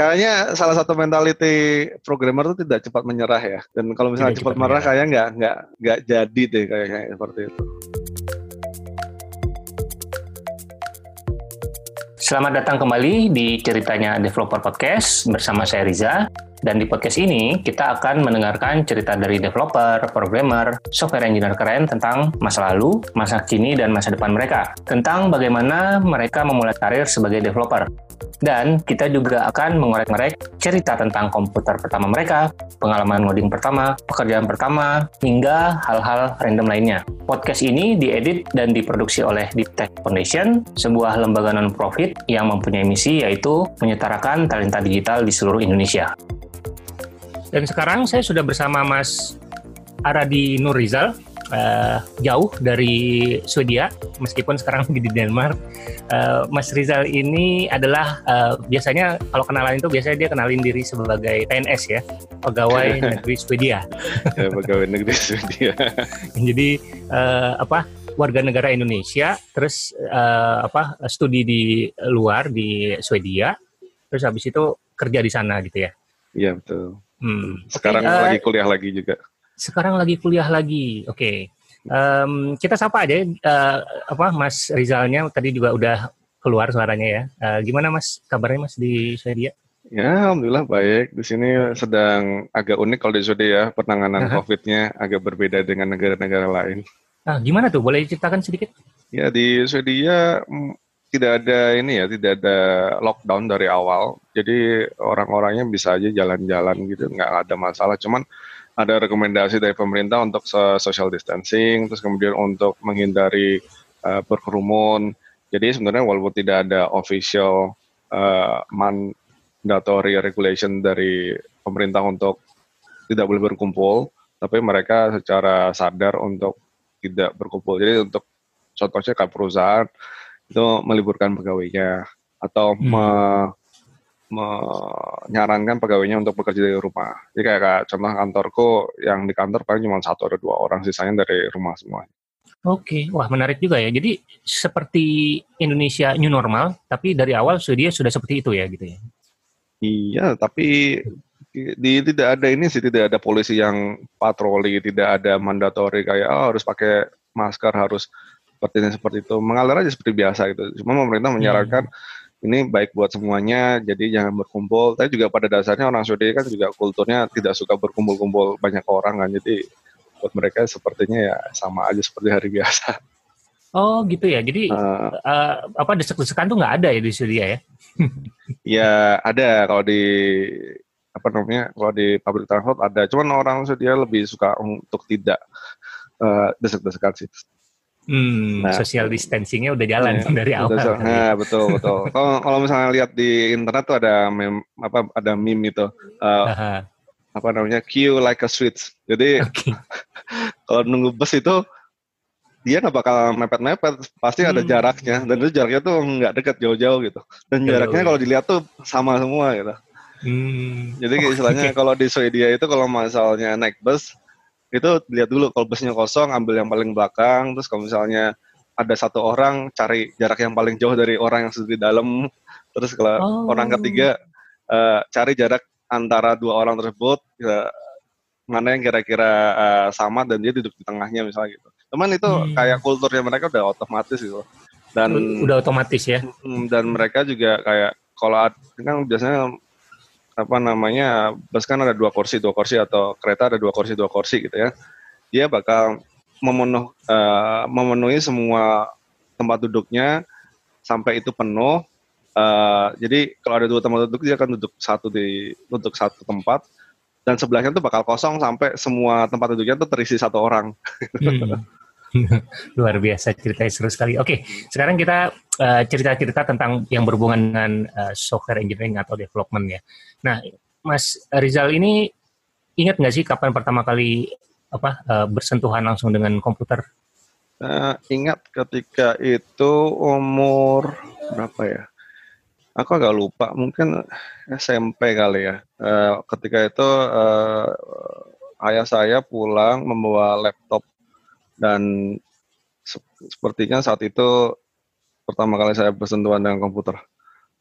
kayaknya salah satu mentality programmer itu tidak cepat menyerah ya. Dan kalau misalnya cepat, cepat menyerah, kayaknya nggak nggak nggak jadi deh kayaknya seperti itu. Selamat datang kembali di ceritanya Developer Podcast bersama saya Riza. Dan di podcast ini kita akan mendengarkan cerita dari developer, programmer, software engineer keren tentang masa lalu, masa kini, dan masa depan mereka. Tentang bagaimana mereka memulai karir sebagai developer. Dan kita juga akan mengorek-ngorek cerita tentang komputer pertama mereka, pengalaman ngoding pertama, pekerjaan pertama, hingga hal-hal random lainnya. Podcast ini diedit dan diproduksi oleh Deep Tech Foundation, sebuah lembaga non-profit yang mempunyai misi yaitu menyetarakan talenta digital di seluruh Indonesia. Dan sekarang saya sudah bersama Mas Aradi Nurizal, uh, jauh dari Swedia, meskipun sekarang lagi di Denmark. Uh, Mas Rizal ini adalah uh, biasanya kalau kenalan itu biasanya dia kenalin diri sebagai PNS ya, pegawai negeri Swedia. ya, pegawai negeri Swedia. Jadi uh, apa? warga negara Indonesia, terus uh, apa? studi di luar di Swedia, terus habis itu kerja di sana gitu ya. Iya betul. Hmm. Sekarang okay, uh, lagi kuliah lagi juga. Sekarang lagi kuliah lagi. Oke. Okay. Um, kita sapa aja uh, apa Mas Rizalnya tadi juga udah keluar suaranya ya. Uh, gimana Mas kabarnya Mas di Swedia? Ya, alhamdulillah baik. Di sini sedang agak unik kalau di Swedia ya, penanganan uh-huh. COVID-nya agak berbeda dengan negara-negara lain. Ah, gimana tuh? Boleh ceritakan sedikit? Ya, di Swedia mm, tidak ada ini ya, tidak ada lockdown dari awal. Jadi orang-orangnya bisa aja jalan-jalan gitu, nggak ada masalah. Cuman ada rekomendasi dari pemerintah untuk social distancing, terus kemudian untuk menghindari uh, berkerumun. Jadi sebenarnya walaupun tidak ada official uh, mandatory regulation dari pemerintah untuk tidak boleh berkumpul, tapi mereka secara sadar untuk tidak berkumpul. Jadi untuk contohnya kayak perusahaan itu meliburkan pegawainya atau hmm. me, menyarankan pegawainya untuk bekerja dari rumah. Jadi kayak, kayak contoh kantorku yang di kantor paling cuma satu atau dua orang, sisanya dari rumah semua. Oke, wah menarik juga ya. Jadi seperti Indonesia new normal, tapi dari awal dia sudah seperti itu ya gitu ya. Iya, tapi di tidak ada ini sih tidak ada polisi yang patroli, tidak ada mandatori kayak oh, harus pakai masker, harus seperti ini seperti itu mengalir aja seperti biasa gitu cuma pemerintah menyarankan hmm. Ini baik buat semuanya jadi jangan berkumpul. Tapi juga pada dasarnya orang Swedia kan juga kulturnya tidak suka berkumpul-kumpul banyak orang kan. Jadi buat mereka sepertinya ya sama aja seperti hari biasa. Oh gitu ya. Jadi uh, uh, apa desek-desekan tuh nggak ada ya di Swedia ya? Ya ada. Kalau di apa namanya kalau di public transport ada. Cuman orang Swedia lebih suka untuk tidak uh, desek-desekan sih Hmm, nah, social distancingnya udah jalan ya, dari awal. Betul, nah, betul betul. kalau kalau misalnya lihat di internet tuh ada meme apa ada meme itu uh, apa namanya queue like a switch. Jadi okay. kalau nunggu bus itu dia nggak bakal mepet-mepet, pasti hmm. ada jaraknya dan itu jaraknya tuh nggak deket jauh-jauh gitu. Dan jaraknya kalau dilihat tuh sama semua gitu. Hmm. Jadi oh, istilahnya okay. kalau di Swedia itu kalau misalnya naik bus itu lihat dulu kalau busnya kosong ambil yang paling belakang terus kalau misalnya ada satu orang cari jarak yang paling jauh dari orang yang sudah di dalam terus kalau oh. orang ketiga uh, cari jarak antara dua orang tersebut uh, mana yang kira-kira uh, sama dan dia duduk di tengahnya misalnya gitu cuman itu hmm. kayak kulturnya mereka udah otomatis gitu dan udah otomatis ya dan mereka juga kayak kalau kan biasanya apa namanya bus kan ada dua kursi dua kursi atau kereta ada dua kursi dua kursi gitu ya. Dia bakal memenuh uh, memenuhi semua tempat duduknya sampai itu penuh. Uh, jadi kalau ada dua tempat duduk dia akan duduk satu di duduk satu tempat. Dan sebelahnya tuh bakal kosong sampai semua tempat duduknya tuh terisi satu orang. Hmm. Luar biasa ceritanya seru sekali. Oke, sekarang kita uh, cerita-cerita tentang yang berhubungan dengan uh, software engineering atau development ya. Nah, Mas Rizal ini ingat nggak sih kapan pertama kali apa uh, bersentuhan langsung dengan komputer? Uh, ingat ketika itu umur berapa ya? Aku agak lupa, mungkin SMP kali ya. Uh, ketika itu uh, ayah saya pulang membawa laptop dan sepertinya saat itu pertama kali saya bersentuhan dengan komputer.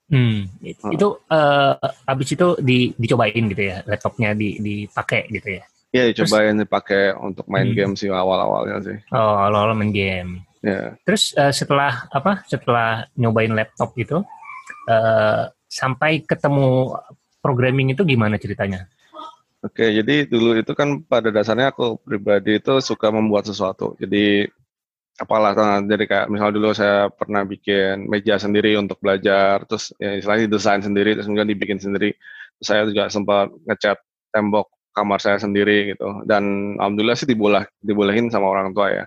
Hmm, uh. itu uh, habis itu di, dicobain gitu ya, laptopnya di, dipakai gitu ya? Iya, dicobain Terus, dipakai untuk main hmm. game sih awal-awalnya sih. Oh, awal-awal main game. Ya. Yeah. Terus uh, setelah apa? Setelah nyobain laptop itu, uh, sampai ketemu programming itu gimana ceritanya? Oke, jadi dulu itu kan pada dasarnya aku pribadi itu suka membuat sesuatu. Jadi apalah nah, jadi kayak misalnya dulu saya pernah bikin meja sendiri untuk belajar terus ya istilahnya desain sendiri terus kemudian dibikin sendiri. Terus saya juga sempat ngecat tembok kamar saya sendiri gitu. Dan alhamdulillah sih dibolah dibolehin sama orang tua ya.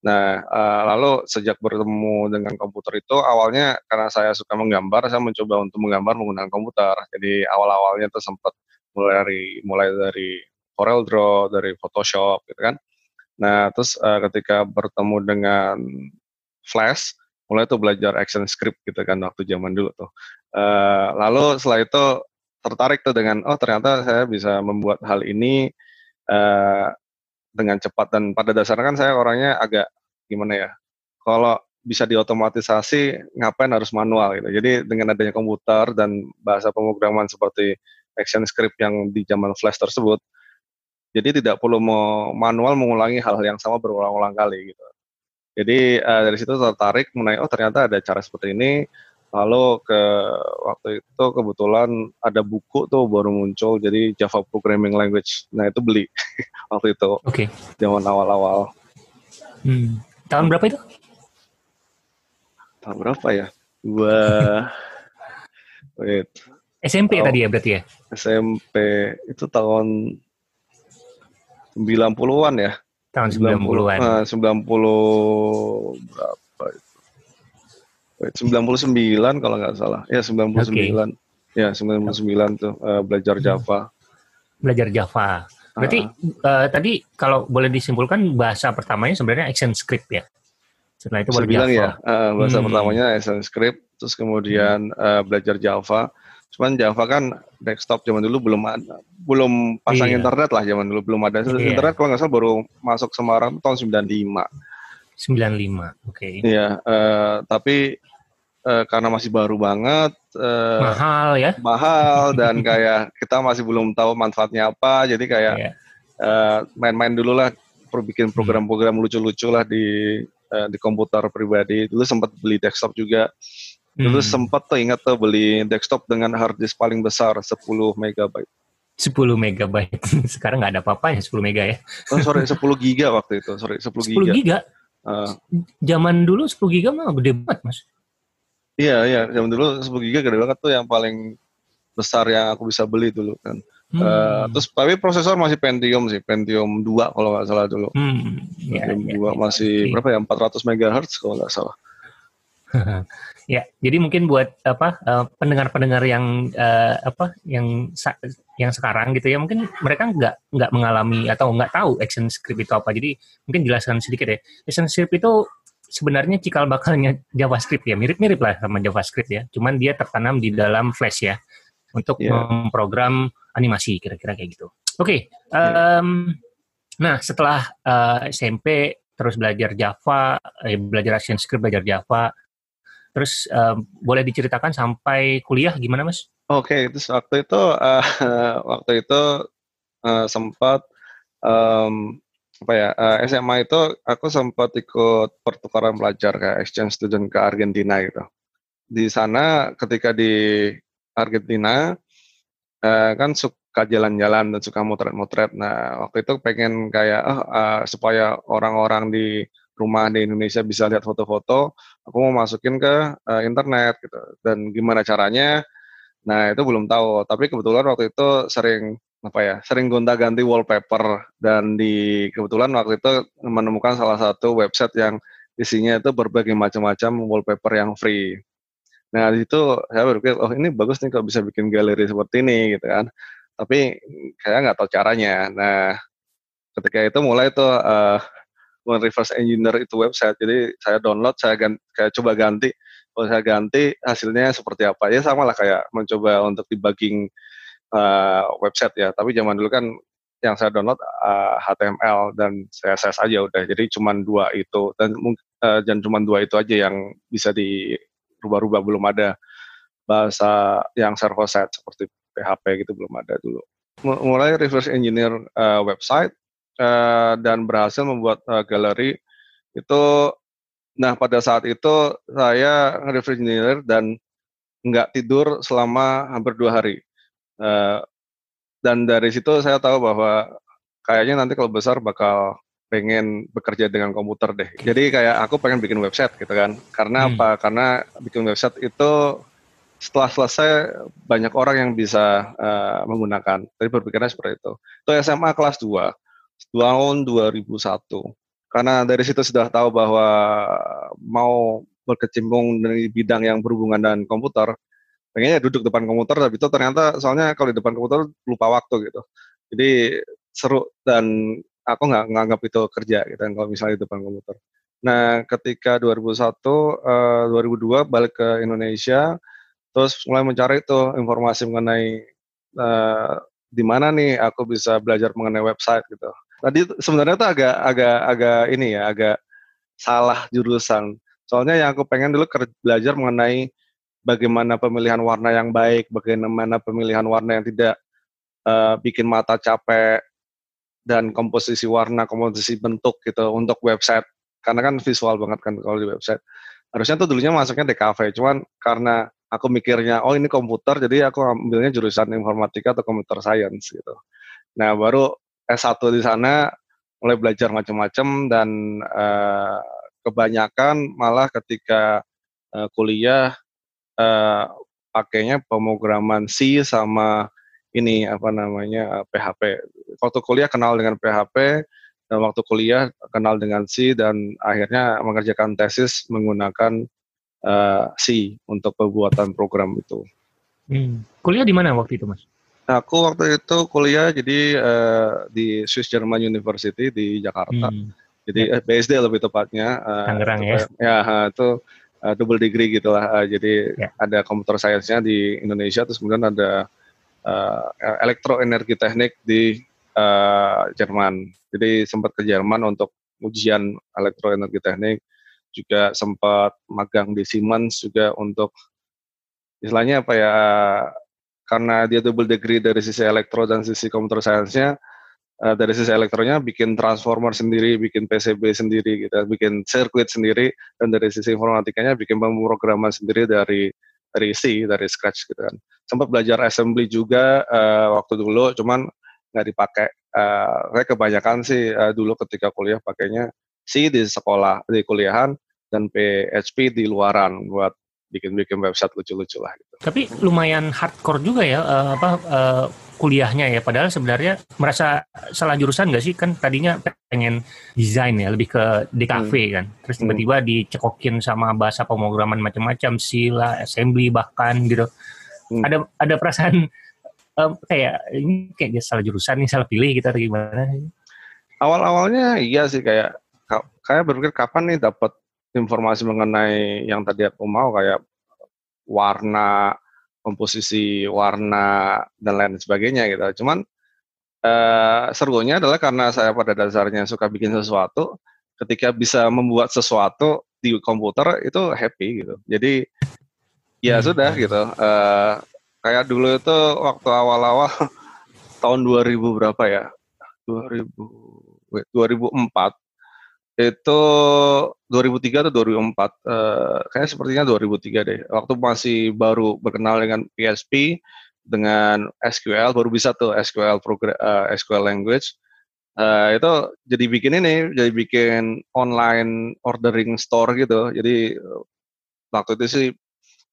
Nah uh, lalu sejak bertemu dengan komputer itu awalnya karena saya suka menggambar saya mencoba untuk menggambar menggunakan komputer. Jadi awal-awalnya tuh sempat mulai dari mulai dari Corel Draw dari Photoshop gitu kan Nah, terus uh, ketika bertemu dengan Flash, mulai tuh belajar action script gitu kan waktu zaman dulu tuh. Uh, lalu setelah itu tertarik tuh dengan oh ternyata saya bisa membuat hal ini uh, dengan cepat dan pada dasarnya kan saya orangnya agak gimana ya. Kalau bisa diotomatisasi ngapain harus manual gitu. Jadi dengan adanya komputer dan bahasa pemrograman seperti action script yang di zaman Flash tersebut, jadi tidak perlu manual mengulangi hal-hal yang sama berulang-ulang kali gitu. Jadi uh, dari situ tertarik mengenai oh ternyata ada cara seperti ini. Lalu ke waktu itu kebetulan ada buku tuh baru muncul jadi Java Programming Language. Nah itu beli waktu itu. Oke. Okay. Zaman awal-awal. Hmm. Tahun berapa itu? Tahun berapa ya? Dua. Wait. SMP oh, tadi ya berarti ya? SMP itu tahun 90-an ya. Tahun 90-an. Nah, 90 berapa itu? Wait, 99 kalau nggak salah. Ya 99. Okay. Ya 99 tuh uh, belajar hmm. Java. Belajar Java. Berarti uh, uh, tadi kalau boleh disimpulkan bahasa pertamanya sebenarnya Action Script ya. Setelah itu baru Java. ya, uh, bahasa hmm. pertamanya Action Script, terus kemudian hmm. uh, belajar Java, Cuman Java kan desktop zaman dulu belum ada, belum pasang iya. internet lah zaman dulu belum ada. Iya. Internet kalau nggak salah baru masuk Semarang tahun 95. 95, oke. Okay. Iya, uh, tapi uh, karena masih baru banget, uh, mahal ya, mahal dan kayak kita masih belum tahu manfaatnya apa, jadi kayak iya. uh, main-main dulu lah, bikin program-program lucu-lucu lah di uh, di komputer pribadi. Dulu sempat beli desktop juga. Dulu hmm. sempat tuh ingat tuh beli desktop dengan hard disk paling besar 10 megabyte. 10 megabyte. Sekarang nggak ada apa-apa ya 10 mega ya. Oh, sorry 10 giga waktu itu. Sorry 10 giga. 10 giga? Uh, Zaman dulu 10 giga mah gede banget, Mas. Iya, iya. Zaman dulu 10 giga gede banget tuh yang paling besar yang aku bisa beli dulu kan. Hmm. Uh, terus tapi prosesor masih Pentium sih, Pentium 2 kalau nggak salah dulu. Hmm. Ya, Pentium ya, 2 ya, masih ya. berapa ya? 400 MHz kalau nggak salah. ya, jadi mungkin buat apa uh, pendengar-pendengar yang uh, apa yang yang sekarang gitu ya, mungkin mereka nggak nggak mengalami atau nggak tahu action script itu apa. Jadi mungkin jelaskan sedikit ya. Action script itu sebenarnya cikal bakalnya JavaScript ya, mirip-mirip lah sama JavaScript ya. Cuman dia tertanam di dalam Flash ya untuk yeah. memprogram animasi kira-kira kayak gitu. Oke, okay, um, yeah. nah setelah uh, SMP terus belajar Java, eh, belajar action script, belajar Java, Terus um, boleh diceritakan sampai kuliah gimana mas? Oke, okay, terus waktu itu uh, waktu itu uh, sempat um, apa ya uh, SMA itu aku sempat ikut pertukaran pelajar kayak exchange student ke Argentina gitu. Di sana ketika di Argentina uh, kan suka jalan-jalan dan suka motret-motret. Nah waktu itu pengen kayak oh, uh, supaya orang-orang di rumah di Indonesia bisa lihat foto-foto, aku mau masukin ke uh, internet gitu. Dan gimana caranya? Nah, itu belum tahu. Tapi kebetulan waktu itu sering apa ya? Sering gonta-ganti wallpaper dan di kebetulan waktu itu menemukan salah satu website yang isinya itu berbagai macam-macam wallpaper yang free. Nah, di situ saya berpikir, oh ini bagus nih kalau bisa bikin galeri seperti ini gitu kan. Tapi saya nggak tahu caranya. Nah, ketika itu mulai tuh uh, reverse engineer itu website. Jadi saya download, saya ganti, kayak coba ganti. Kalau saya ganti hasilnya seperti apa ya sama lah kayak mencoba untuk debugging uh, website ya. Tapi zaman dulu kan yang saya download uh, eh, HTML dan CSS aja udah. Jadi cuma dua itu dan uh, dan cuma dua itu aja yang bisa dirubah-rubah belum ada bahasa yang server side seperti PHP gitu belum ada dulu. Mulai reverse engineer uh, website uh, dan berhasil membuat uh, galeri itu. Nah pada saat itu saya reverse engineer dan nggak tidur selama hampir dua hari. Uh, dan dari situ saya tahu bahwa kayaknya nanti kalau besar bakal pengen bekerja dengan komputer deh. Jadi kayak aku pengen bikin website gitu kan. Karena hmm. apa? Karena bikin website itu setelah selesai banyak orang yang bisa uh, menggunakan. Jadi berpikirnya seperti itu. Itu SMA kelas 2 tahun 2001. Karena dari situ sudah tahu bahwa mau berkecimpung di bidang yang berhubungan dengan komputer, pengennya duduk depan komputer tapi itu ternyata soalnya kalau di depan komputer lupa waktu gitu. Jadi seru dan aku nggak nganggap itu kerja gitu kan kalau misalnya di depan komputer. Nah, ketika 2001 uh, 2002 balik ke Indonesia terus mulai mencari itu informasi mengenai uh, di mana nih aku bisa belajar mengenai website gitu. Tadi sebenarnya tuh agak agak agak ini ya, agak salah jurusan. Soalnya yang aku pengen dulu belajar mengenai bagaimana pemilihan warna yang baik, bagaimana pemilihan warna yang tidak uh, bikin mata capek, dan komposisi warna, komposisi bentuk gitu untuk website. Karena kan visual banget kan kalau di website. Harusnya tuh dulunya masuknya DKV, cuman karena aku mikirnya oh ini komputer jadi aku ambilnya jurusan informatika atau computer science gitu. Nah, baru S1 di sana mulai belajar macam-macam dan uh, kebanyakan malah ketika uh, kuliah uh, pakainya pemrograman C sama ini apa namanya PHP. Waktu kuliah kenal dengan PHP dan waktu kuliah kenal dengan C dan akhirnya mengerjakan tesis menggunakan uh, C untuk pembuatan program itu. Hmm. Kuliah di mana waktu itu, Mas? Aku waktu itu kuliah jadi uh, di Swiss German University di Jakarta. Hmm. Jadi ya. BSD lebih tepatnya. Uh, Tangerang ya? Ya, itu uh, double degree gitulah. Uh, jadi ya. ada computer science-nya di Indonesia, terus kemudian ada uh, elektroenergi teknik di uh, Jerman. Jadi sempat ke Jerman untuk ujian elektroenergi teknik, juga sempat magang di Siemens juga untuk istilahnya apa ya karena dia double degree dari sisi elektro dan sisi computer science-nya uh, dari sisi elektronya bikin transformer sendiri, bikin PCB sendiri gitu, bikin circuit sendiri dan dari sisi informatikanya bikin pemrograman sendiri dari dari C, dari scratch gitu kan sempat belajar assembly juga uh, waktu dulu, cuman nggak dipakai. Uh, saya kebanyakan sih uh, dulu ketika kuliah pakainya C di sekolah, di kuliahan, dan PHP di luaran buat bikin-bikin website lucu-lucu lah. Gitu. Tapi lumayan hardcore juga ya uh, apa uh, kuliahnya ya. Padahal sebenarnya merasa salah jurusan nggak sih? Kan tadinya pengen desain ya, lebih ke DKV hmm. kan. Terus hmm. tiba-tiba hmm. dicekokin sama bahasa pemrograman macam-macam, sila, assembly bahkan gitu hmm. ada ada perasaan um, kayak ini kayak dia salah jurusan nih salah pilih gitu atau gimana awal-awalnya iya sih kayak kayak berpikir kapan nih dapat informasi mengenai yang tadi aku mau kayak warna komposisi warna dan lain sebagainya gitu cuman uh, serunya adalah karena saya pada dasarnya suka bikin sesuatu ketika bisa membuat sesuatu di komputer itu happy gitu jadi ya hmm. sudah gitu. Uh, kayak dulu itu waktu awal-awal tahun 2000 berapa ya? 2000 wait, 2004 itu 2003 atau 2004 uh, kayaknya sepertinya 2003 deh. Waktu masih baru berkenal dengan PSP dengan SQL baru bisa tuh SQL program uh, eh, SQL language. Uh, itu jadi bikin ini jadi bikin online ordering store gitu. Jadi waktu itu sih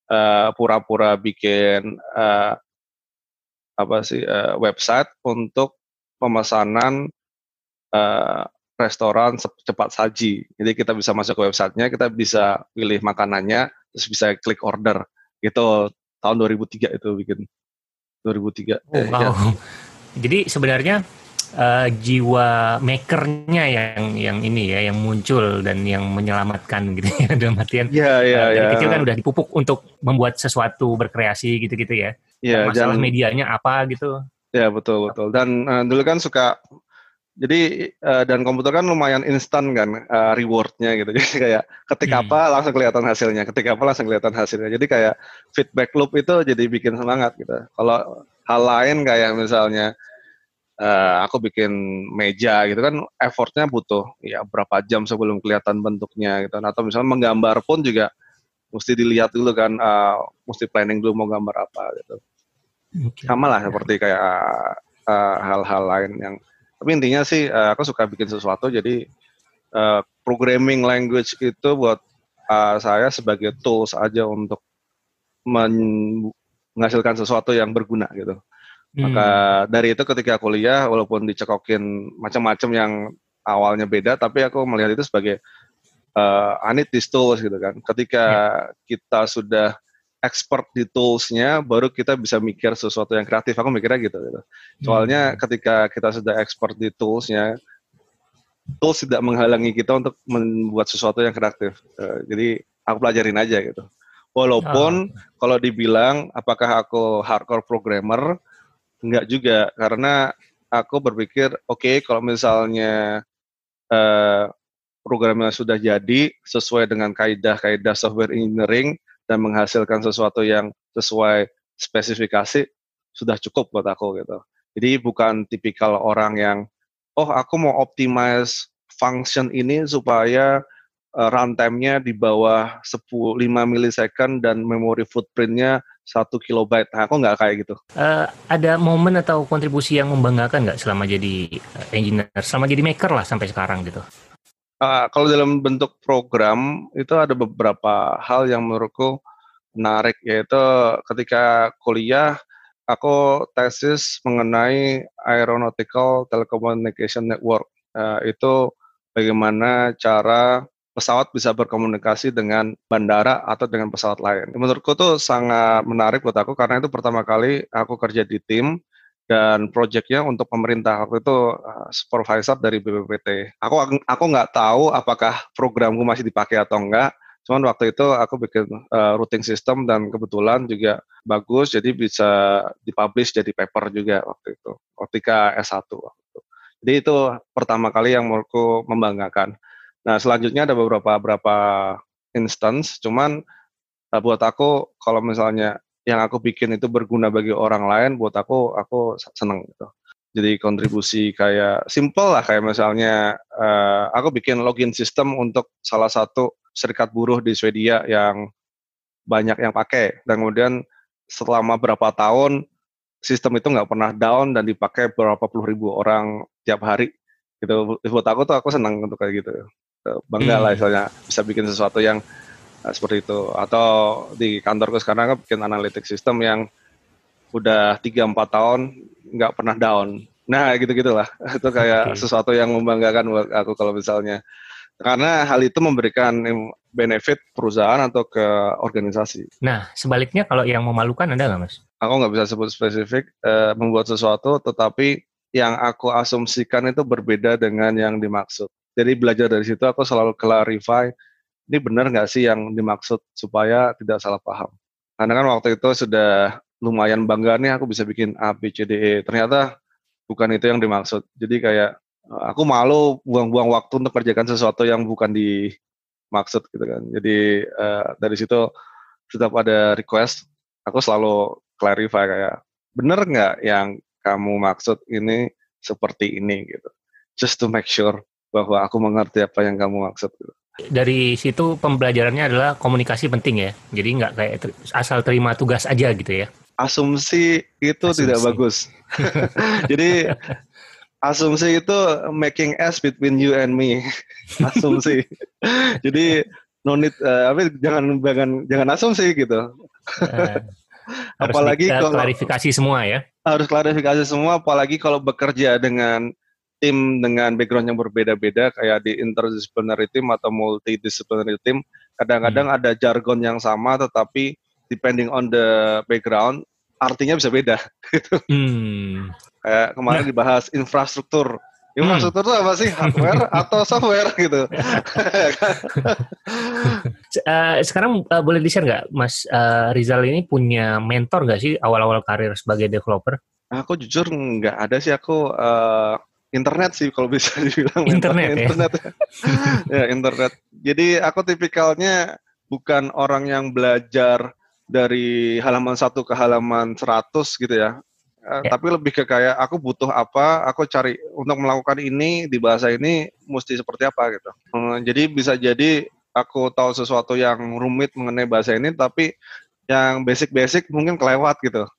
pura eh, pura-pura bikin uh, apa sih uh, website untuk pemesanan uh, restoran cepat saji. Jadi kita bisa masuk ke websitenya, kita bisa pilih makanannya, terus bisa klik order. Gitu tahun 2003 itu bikin 2003. Oh, wow. ya. Jadi sebenarnya uh, jiwa makernya yang yang ini ya yang muncul dan yang menyelamatkan gitu ya dalam artian yeah, yeah, uh, dari yeah. kecil kan udah dipupuk untuk membuat sesuatu berkreasi gitu-gitu ya yeah, masalah dan, medianya apa gitu ya betul betul dan uh, dulu kan suka jadi uh, dan komputer kan lumayan instan kan uh, rewardnya gitu. Jadi kayak ketika hmm. apa langsung kelihatan hasilnya, ketika apa langsung kelihatan hasilnya. Jadi kayak feedback loop itu jadi bikin semangat gitu. Kalau hal lain kayak misalnya uh, aku bikin meja gitu kan effortnya butuh ya berapa jam sebelum kelihatan bentuknya gitu. Atau misalnya menggambar pun juga mesti dilihat dulu kan, uh, mesti planning dulu mau gambar apa gitu. Okay. Sama lah seperti kayak hal-hal uh, lain yang tapi intinya sih uh, aku suka bikin sesuatu jadi uh, programming language itu buat uh, saya sebagai tools aja untuk menghasilkan sesuatu yang berguna gitu. Hmm. Maka dari itu ketika kuliah walaupun dicekokin macam-macam yang awalnya beda tapi aku melihat itu sebagai uh, I need these tools gitu kan. Ketika yeah. kita sudah expert di toolsnya, baru kita bisa mikir sesuatu yang kreatif. Aku mikirnya gitu. gitu. Soalnya hmm. ketika kita sudah expert di toolsnya, tools tidak menghalangi kita untuk membuat sesuatu yang kreatif. Uh, jadi aku pelajarin aja gitu. Walaupun oh. kalau dibilang apakah aku hardcore programmer, enggak juga karena aku berpikir oke okay, kalau misalnya uh, programnya sudah jadi sesuai dengan kaidah-kaidah software engineering, dan menghasilkan sesuatu yang sesuai spesifikasi sudah cukup buat aku gitu. Jadi bukan tipikal orang yang oh aku mau optimize function ini supaya uh, runtime-nya di bawah 10 5 milisecond dan memory footprint-nya 1 kilobyte. Nah, aku nggak kayak gitu. Uh, ada momen atau kontribusi yang membanggakan nggak selama jadi eh, engineer, selama jadi maker lah sampai sekarang gitu? Uh, kalau dalam bentuk program itu ada beberapa hal yang menurutku menarik yaitu ketika kuliah aku tesis mengenai aeronautical telecommunication network uh, itu bagaimana cara pesawat bisa berkomunikasi dengan bandara atau dengan pesawat lain. Menurutku tuh sangat menarik buat aku karena itu pertama kali aku kerja di tim dan proyeknya untuk pemerintah waktu itu uh, supervisor dari BPPT. Aku aku nggak tahu apakah programku masih dipakai atau enggak. Cuman waktu itu aku bikin uh, routing system dan kebetulan juga bagus, jadi bisa dipublish jadi paper juga waktu itu. Ketika S1 waktu itu. Jadi itu pertama kali yang menurutku membanggakan. Nah selanjutnya ada beberapa beberapa instance, cuman uh, buat aku kalau misalnya yang aku bikin itu berguna bagi orang lain buat aku aku seneng gitu. Jadi kontribusi kayak simple lah kayak misalnya uh, aku bikin login system untuk salah satu serikat buruh di Swedia yang banyak yang pakai. Dan kemudian selama berapa tahun sistem itu nggak pernah down dan dipakai berapa puluh ribu orang tiap hari. Gitu buat aku tuh aku senang untuk kayak gitu. Bangga hmm. lah misalnya bisa bikin sesuatu yang Nah, seperti itu. Atau di kantorku sekarang kan bikin analitik sistem yang udah 3-4 tahun nggak pernah down. Nah, gitu-gitulah. Itu kayak okay. sesuatu yang membanggakan buat aku kalau misalnya. Karena hal itu memberikan benefit perusahaan atau ke organisasi. Nah, sebaliknya kalau yang memalukan ada nggak, Mas? Aku nggak bisa sebut spesifik, eh, membuat sesuatu, tetapi yang aku asumsikan itu berbeda dengan yang dimaksud. Jadi belajar dari situ aku selalu clarify ini benar nggak sih yang dimaksud supaya tidak salah paham. Karena kan waktu itu sudah lumayan bangga nih aku bisa bikin A, B, C, D, E. Ternyata bukan itu yang dimaksud. Jadi kayak eh, aku malu buang-buang waktu untuk kerjakan sesuatu yang bukan dimaksud gitu kan. Jadi uh, dari situ setiap ada request, aku selalu clarify kayak benar nggak yang kamu maksud ini seperti ini gitu. Just to make sure bahwa aku mengerti apa yang kamu maksud gitu dari situ pembelajarannya adalah komunikasi penting ya. Jadi nggak kayak ter asal terima tugas aja gitu ya. Asumsi itu asumsi. tidak bagus. Jadi asumsi itu making s between you and me. asumsi. Jadi no need uh, apa jangan jangan jangan asumsi gitu. Uh, apalagi kalau klarifikasi semua ya. Harus klarifikasi semua apalagi kalau bekerja dengan tim dengan background yang berbeda-beda kayak di interdisciplinary team atau multidisciplinary team kadang-kadang hmm. ada jargon yang sama tetapi depending on the background artinya bisa beda gitu. Hmm. Kayak kemarin nah. dibahas infrastruktur. Infrastruktur itu hmm. apa sih? Hardware atau software gitu. uh, sekarang uh, boleh di-share nggak, Mas uh, Rizal ini punya mentor nggak sih awal-awal karir sebagai developer? Aku jujur nggak ada sih. Aku uh, internet sih kalau bisa dibilang internet ya? internet ya internet jadi aku tipikalnya bukan orang yang belajar dari halaman satu ke halaman 100 gitu ya Uh, ya. tapi lebih ke kayak aku butuh apa, aku cari untuk melakukan ini di bahasa ini mesti seperti apa gitu. Uh, jadi bisa jadi aku tahu sesuatu yang rumit mengenai bahasa ini, tapi yang basic-basic mungkin kelewat gitu.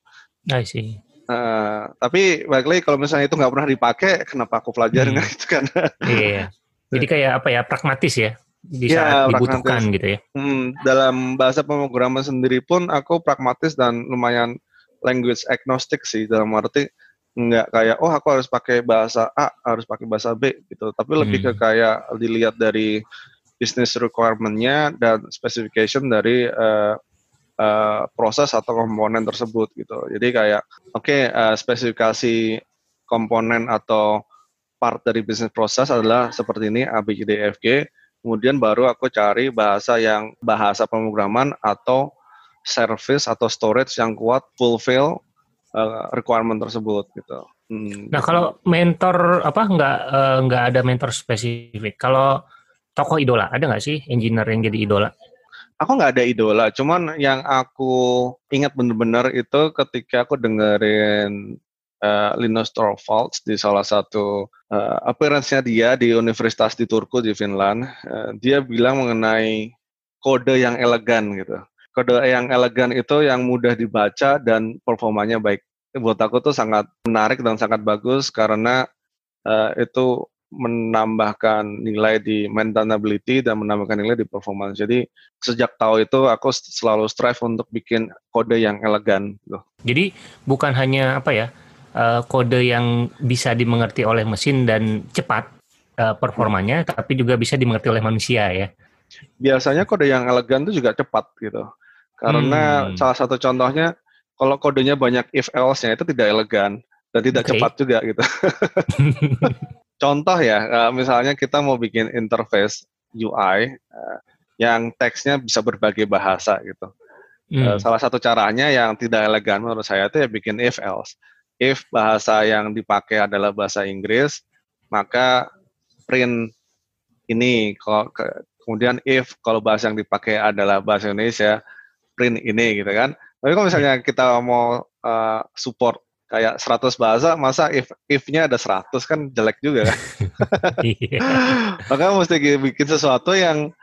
I see. Uh, tapi balik lagi kalau misalnya itu nggak pernah dipakai, kenapa aku pelajarin hmm. itu kan? Iya. Jadi kayak apa ya pragmatis ya di ya, saat dibutuhkan pragmatis. gitu ya. Hmm, dalam bahasa pemrograman sendiri pun aku pragmatis dan lumayan language agnostic sih dalam arti nggak kayak oh aku harus pakai bahasa A harus pakai bahasa B gitu tapi hmm. lebih ke hmm. kayak dilihat dari business requirementnya dan specification dari uh, uh, proses atau komponen tersebut gitu jadi kayak oke okay, uh, eh, spesifikasi komponen atau part dari bisnis proses adalah seperti ini A B E kemudian baru aku cari bahasa yang bahasa pemrograman atau service atau storage yang kuat fulfill uh, requirement tersebut gitu. Hmm. Nah kalau mentor apa nggak uh, nggak ada mentor spesifik. Kalau tokoh idola ada nggak sih engineer yang jadi idola? Aku nggak ada idola, cuman yang aku ingat bener-bener itu ketika aku dengerin uh, Linus Torvalds di salah satu uh, appearance-nya dia di Universitas di Turku di Finland, uh, dia bilang mengenai kode yang elegan gitu kode yang elegan itu yang mudah dibaca dan performanya baik. Buat aku tuh sangat menarik dan sangat bagus karena uh, itu menambahkan nilai di maintainability dan menambahkan nilai di performance. Jadi sejak tahu itu aku selalu strive untuk bikin kode yang elegan. Gitu. Jadi bukan hanya apa ya uh, kode yang bisa dimengerti oleh mesin dan cepat uh, performanya, hmm. tapi juga bisa dimengerti oleh manusia ya. Biasanya kode yang elegan itu juga cepat gitu. Karena hmm. salah satu contohnya kalau kodenya banyak if else-nya itu tidak elegan dan tidak okay. cepat juga gitu. Contoh ya, eh, misalnya kita mau bikin interface UI eh, yang teksnya bisa berbagai bahasa gitu. Eh, hmm. Salah satu caranya yang tidak elegan menurut saya itu ya bikin if else. If bahasa yang dipakai adalah bahasa Inggris, maka print ini. Kemudian if kalau bahasa yang dipakai adalah bahasa Indonesia, print ini gitu kan. Tapi kalau misalnya kita mau uh, support kayak 100 bahasa, masa if if-nya ada 100 kan jelek juga kan. Iya. Maka mesti bikin sesuatu yang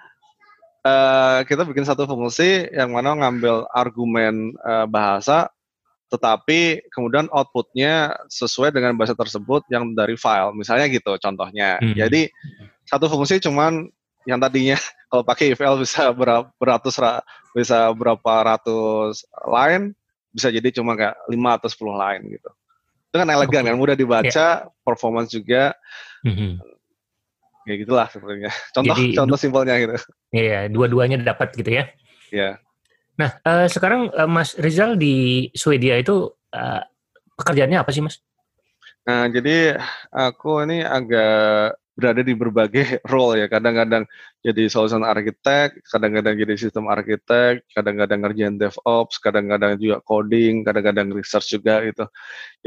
uh, kita bikin satu fungsi yang mana ngambil argumen uh, bahasa tetapi kemudian outputnya sesuai dengan bahasa tersebut yang dari file misalnya gitu contohnya hmm. jadi satu fungsi cuman yang tadinya kalau pakai IFL bisa berapa beratus bisa berapa ratus line bisa jadi cuma kayak 5 atau 10 line gitu. Itu kan elegan okay. kan mudah dibaca, yeah. performance juga. Mm-hmm. Ya gitulah sebenarnya. Contoh jadi, contoh simpelnya gitu. Iya, dua-duanya dapat gitu ya. Iya. Yeah. Nah, uh, sekarang uh, Mas Rizal di Swedia itu uh, pekerjaannya apa sih, Mas? Nah, jadi aku ini agak berada di berbagai role ya. Kadang-kadang jadi solution architect, kadang-kadang jadi sistem architect, kadang-kadang ngerjain DevOps, kadang-kadang juga coding, kadang-kadang research juga gitu.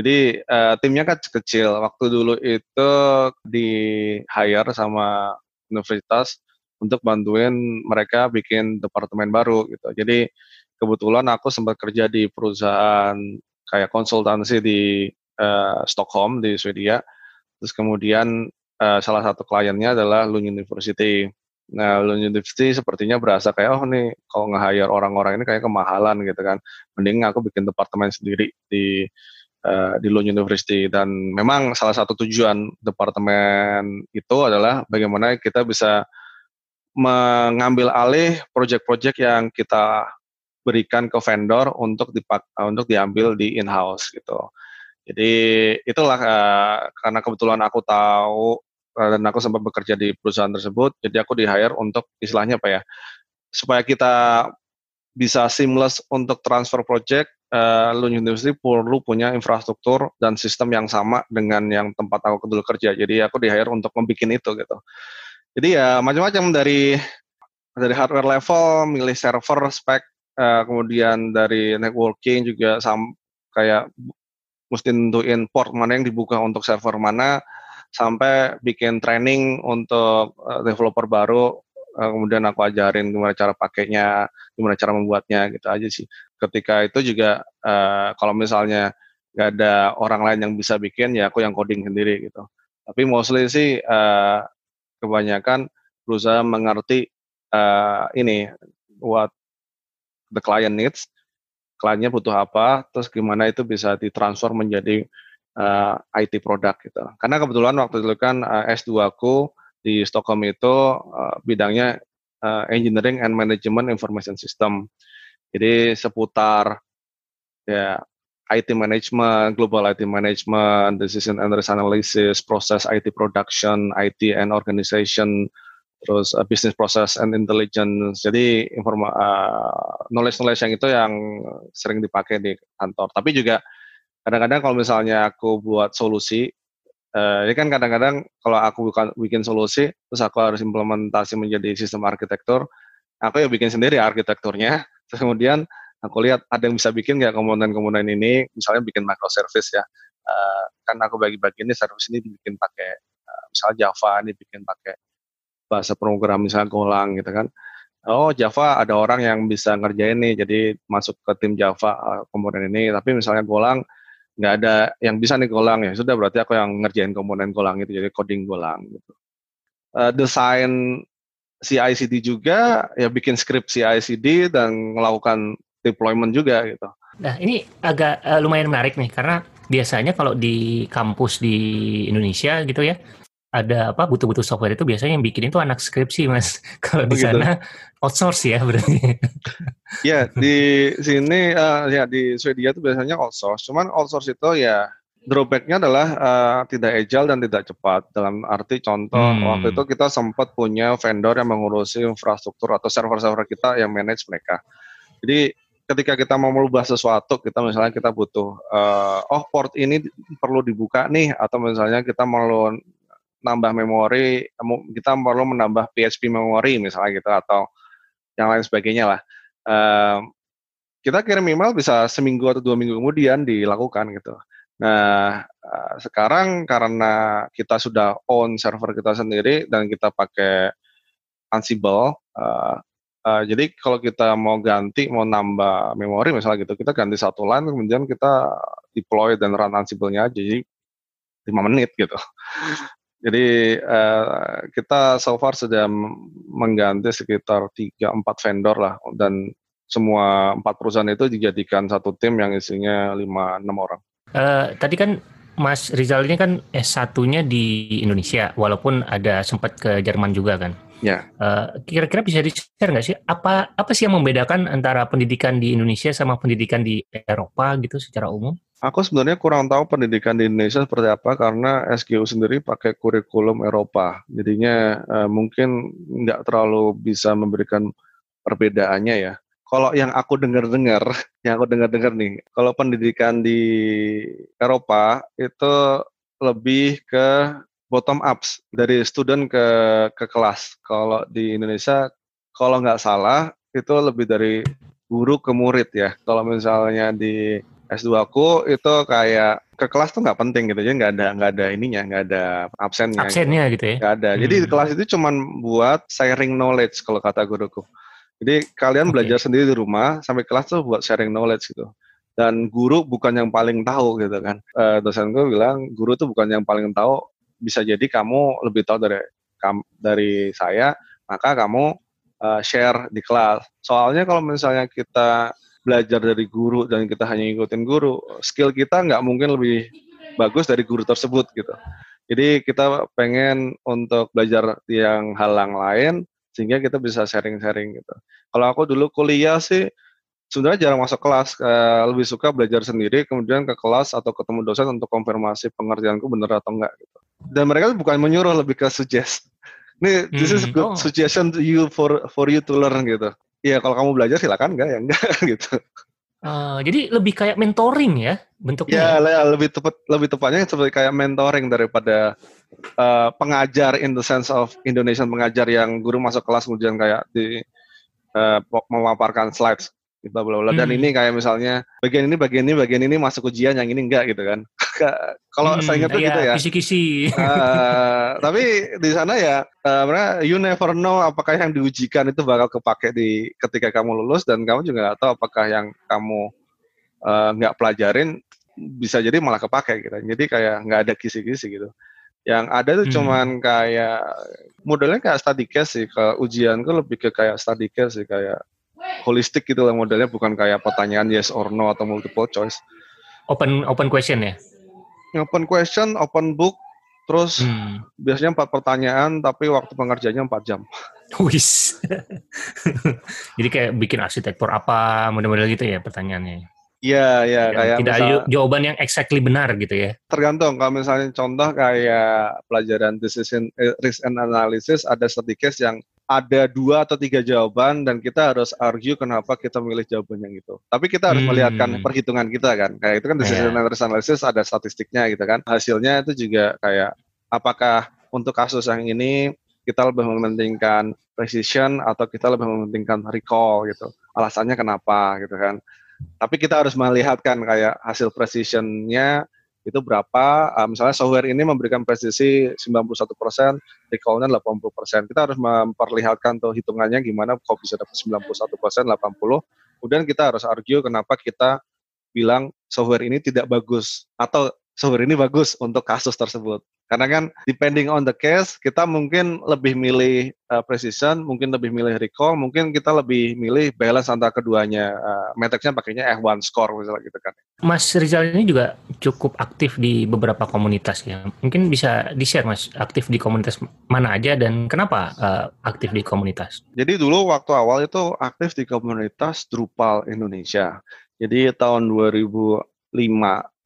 Jadi uh, timnya kan kecil. Waktu dulu itu di hire sama universitas untuk bantuin mereka bikin departemen baru gitu. Jadi kebetulan aku sempat kerja di perusahaan kayak konsultansi di uh, Stockholm di Swedia. Terus kemudian uh, salah satu kliennya adalah Lund University. Nah, Lund University sepertinya berasa kayak, oh nih kalau nge-hire orang-orang ini kayak kemahalan gitu kan. Mending aku bikin departemen sendiri di uh, di Lund University. Dan memang salah satu tujuan departemen itu adalah bagaimana kita bisa mengambil alih proyek-proyek yang kita berikan ke vendor untuk dipak untuk diambil di in-house gitu. Jadi itulah uh, karena kebetulan aku tahu Eh, dan aku sempat bekerja di perusahaan tersebut, jadi aku di hire untuk istilahnya apa ya, supaya kita bisa seamless untuk transfer project, uh, Lund perlu punya infrastruktur dan sistem yang sama dengan yang tempat aku dulu kerja. Jadi aku di hire untuk membuat itu gitu. Jadi ya macam-macam dari dari hardware level, milih server spek, uh, kemudian dari networking juga sam kayak mesti nentuin port mana yang dibuka untuk server mana, sampai bikin training untuk uh, developer baru uh, kemudian aku ajarin gimana cara pakainya gimana cara membuatnya gitu aja sih. Ketika itu juga uh, kalau misalnya nggak ada orang lain yang bisa bikin ya aku yang coding sendiri gitu. Tapi mostly sih uh, kebanyakan berusaha mengerti ini what the client needs kliennya butuh apa, terus gimana itu bisa ditransfer menjadi uh, eh, IT produk gitu. Karena kebetulan waktu itu kan uh, S2 aku di Stockholm itu uh, bidangnya uh, Engineering and Management Information System. Jadi seputar ya IT management, global IT management, decision and risk analysis, process IT production, IT and organization, terus uh, business process and intelligence. Jadi informa uh, knowledge-knowledge yang itu yang sering dipakai di kantor. Tapi juga kadang-kadang kalau misalnya aku buat solusi, uh, ini kan kadang-kadang kalau aku bukan bikin solusi, terus aku harus implementasi menjadi sistem arsitektur, aku ya bikin sendiri arsitekturnya. Terus kemudian aku lihat ada yang bisa bikin nggak komponen-komponen ini, misalnya bikin microservice ya. Uh, kan aku bagi-bagi ini service ini dibikin pakai uh, misalnya Java, ini bikin pakai bahasa program misalnya Golang gitu kan. Oh Java ada orang yang bisa ngerjain nih, jadi masuk ke tim Java komponen ini. Tapi misalnya Golang nggak ada yang bisa nih Golang ya sudah berarti aku yang ngerjain komponen Golang itu jadi coding Golang gitu. Uh, desain CI/CD juga ya bikin script CI/CD dan melakukan deployment juga gitu. Nah ini agak uh, lumayan menarik nih karena biasanya kalau di kampus di Indonesia gitu ya ada apa butuh-butuh software itu biasanya yang bikin itu anak skripsi mas. Kalau di oh, sana outsource ya berarti. Ya di sini uh, ya di Swedia itu biasanya outsource. Cuman outsource itu ya drawbacknya adalah uh, tidak agile dan tidak cepat. Dalam arti contoh hmm. waktu itu kita sempat punya vendor yang mengurusi infrastruktur atau server-server kita yang manage mereka. Jadi ketika kita mau merubah sesuatu, kita misalnya kita butuh, uh, oh port ini perlu dibuka nih, atau misalnya kita mau nambah memori, kita perlu menambah PHP memori misalnya gitu atau yang lain sebagainya lah. Uh, kita kirim email bisa seminggu atau dua minggu kemudian dilakukan gitu. Nah sekarang karena kita sudah own server kita sendiri dan kita pakai Ansible, uh, uh, jadi kalau kita mau ganti, mau nambah memori misalnya gitu, kita ganti satu line kemudian kita deploy dan run Ansible-nya aja, jadi lima menit gitu. Jadi uh, kita so far sudah mengganti sekitar 3-4 vendor lah dan semua empat perusahaan itu dijadikan satu tim yang isinya 5-6 orang. Uh, tadi kan Mas Rizal ini kan S1-nya di Indonesia, walaupun ada sempat ke Jerman juga kan. Ya. Uh, kira-kira bisa di-share nggak sih apa apa sih yang membedakan antara pendidikan di Indonesia sama pendidikan di Eropa gitu secara umum? Aku sebenarnya kurang tahu pendidikan di Indonesia seperti apa karena SGU sendiri pakai kurikulum Eropa. Jadinya uh, mungkin nggak terlalu bisa memberikan perbedaannya ya. Kalau yang aku dengar-dengar, yang aku dengar-dengar nih, kalau pendidikan di Eropa itu lebih ke bottom ups dari student ke ke kelas. Kalau di Indonesia, kalau nggak salah itu lebih dari guru ke murid ya. Kalau misalnya di S2 aku itu kayak ke kelas tuh nggak penting gitu, jadi nggak ada nggak ada ininya, nggak ada absennya. Absennya gitu, gitu ya? Nggak ada. Hmm. Jadi kelas itu cuma buat sharing knowledge kalau kata guruku. Jadi kalian okay. belajar sendiri di rumah, sampai kelas tuh buat sharing knowledge gitu. Dan guru bukan yang paling tahu gitu kan. E, dosenku bilang guru tuh bukan yang paling tahu, bisa jadi kamu lebih tahu dari dari saya, maka kamu uh, share di kelas. Soalnya kalau misalnya kita belajar dari guru dan kita hanya ngikutin guru, skill kita nggak mungkin lebih bagus dari guru tersebut gitu. Jadi kita pengen untuk belajar yang hal yang lain sehingga kita bisa sharing-sharing gitu. Kalau aku dulu kuliah sih sebenarnya jarang masuk kelas, eh, lebih suka belajar sendiri, kemudian ke kelas atau ketemu dosen untuk konfirmasi pengertianku benar atau enggak gitu. Dan mereka bukan menyuruh, lebih ke suggest. Nih, this is hmm, good oh. suggestion to you for for you to learn gitu. Iya, kalau kamu belajar silakan enggak ya enggak gitu. Uh, jadi lebih kayak mentoring ya bentuknya. Ya, ya lebih tepat lebih tepatnya seperti kayak mentoring daripada uh, pengajar in the sense of Indonesian pengajar yang guru masuk kelas kemudian kayak di uh, memaparkan slides. bla bla bla. Dan hmm. ini kayak misalnya bagian ini bagian ini bagian ini masuk ujian yang ini enggak gitu kan. Kalau hmm, saya ingat iya, gitu ya. Kisi-kisi. Uh, tapi di sana ya uh, you never know apakah yang diujikan itu bakal kepake di ketika kamu lulus dan kamu juga nggak tahu apakah yang kamu uh, nggak pelajarin bisa jadi malah kepake gitu. Jadi kayak nggak ada kisi-kisi gitu. Yang ada tuh hmm. cuman kayak modelnya kayak study case sih. Gue lebih ke kayak study case sih kayak holistik gitu lah modelnya bukan kayak pertanyaan yes or no atau multiple choice. Open open question ya? Open question, open book, terus hmm. biasanya empat pertanyaan tapi waktu pengerjaannya empat jam. Wis. Jadi kayak bikin arsitektur apa model-model gitu ya pertanyaannya. Iya, iya kayak tidak misal, jawaban yang exactly benar gitu ya. Tergantung kalau misalnya contoh kayak pelajaran decision eh, risk and analysis ada sedikit yang ada dua atau tiga jawaban dan kita harus argue kenapa kita memilih jawaban yang itu. Tapi kita harus hmm. melihatkan perhitungan kita kan. Kayak itu kan decision yeah. analysis ada statistiknya gitu kan. Hasilnya itu juga kayak apakah untuk kasus yang ini kita lebih mementingkan precision atau kita lebih mementingkan recall gitu. Alasannya kenapa gitu kan. Tapi kita harus melihatkan kayak hasil precisionnya itu berapa? Uh, misalnya software ini memberikan presisi 91% recall-nya 80% kita harus memperlihatkan tuh hitungannya gimana kok bisa dapat 91% 80 kemudian kita harus argue kenapa kita bilang software ini tidak bagus atau software ini bagus untuk kasus tersebut karena kan depending on the case, kita mungkin lebih milih uh, precision, mungkin lebih milih recall, mungkin kita lebih milih balance antara keduanya. Uh, Matrixnya pakainya F1 score misalnya gitu kan. Mas Rizal ini juga cukup aktif di beberapa komunitas ya. Mungkin bisa di-share Mas, aktif di komunitas mana aja dan kenapa uh, aktif di komunitas? Jadi dulu waktu awal itu aktif di komunitas Drupal Indonesia. Jadi tahun 2005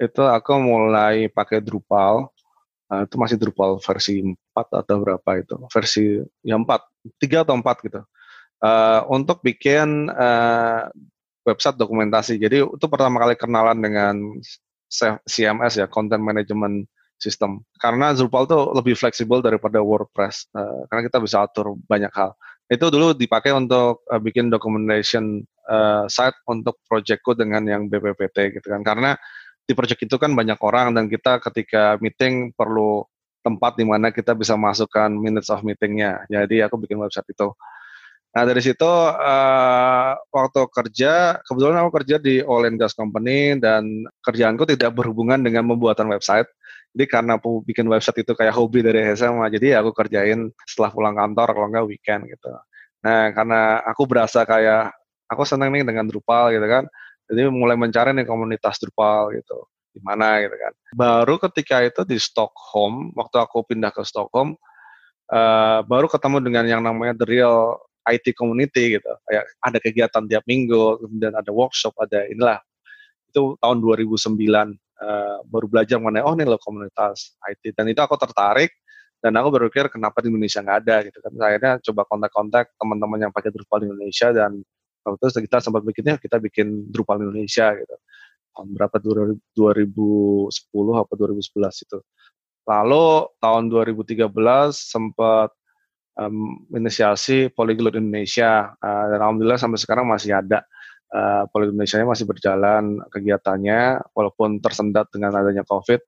itu aku mulai pakai Drupal. Uh, itu masih Drupal versi 4 atau berapa itu. Versi yang 4 3 atau 4 gitu. Uh, untuk bikin uh, website dokumentasi. Jadi itu pertama kali kenalan dengan CMS ya Content Management System. Karena Drupal itu lebih fleksibel daripada WordPress uh, karena kita bisa atur banyak hal. Itu dulu dipakai untuk uh, bikin documentation uh, site untuk projectku dengan yang BPPT gitu kan. Karena di project itu kan banyak orang dan kita ketika meeting perlu tempat di mana kita bisa masukkan minutes of meetingnya. Jadi aku bikin website itu. Nah dari situ uh, waktu kerja, kebetulan aku kerja di oil and gas company dan kerjaanku tidak berhubungan dengan pembuatan website. Jadi karena aku bikin website itu kayak hobi dari SMA, jadi aku kerjain setelah pulang kantor kalau nggak weekend gitu. Nah karena aku berasa kayak aku seneng nih dengan Drupal gitu kan, jadi mulai mencari nih komunitas Drupal gitu di mana gitu kan. Baru ketika itu di Stockholm, waktu aku pindah ke Stockholm, uh, baru ketemu dengan yang namanya the real IT community gitu. Kayak ada kegiatan tiap minggu, kemudian ada workshop, ada inilah. Itu tahun 2009 uh, eh, baru belajar mengenai oh ini loh komunitas IT dan itu aku tertarik dan aku berpikir kenapa di Indonesia nggak ada gitu kan. Akhirnya coba kontak-kontak teman-teman yang pakai Drupal di Indonesia dan itu kita sempat bikinnya kita bikin Drupal Indonesia gitu. Tahun berapa? 2010 apa 2011 itu. Lalu tahun 2013 sempat um, inisiasi Polyglot Indonesia. Uh, dan alhamdulillah sampai sekarang masih ada. Uh, Polyglot Indonesia masih berjalan kegiatannya walaupun tersendat dengan adanya COVID.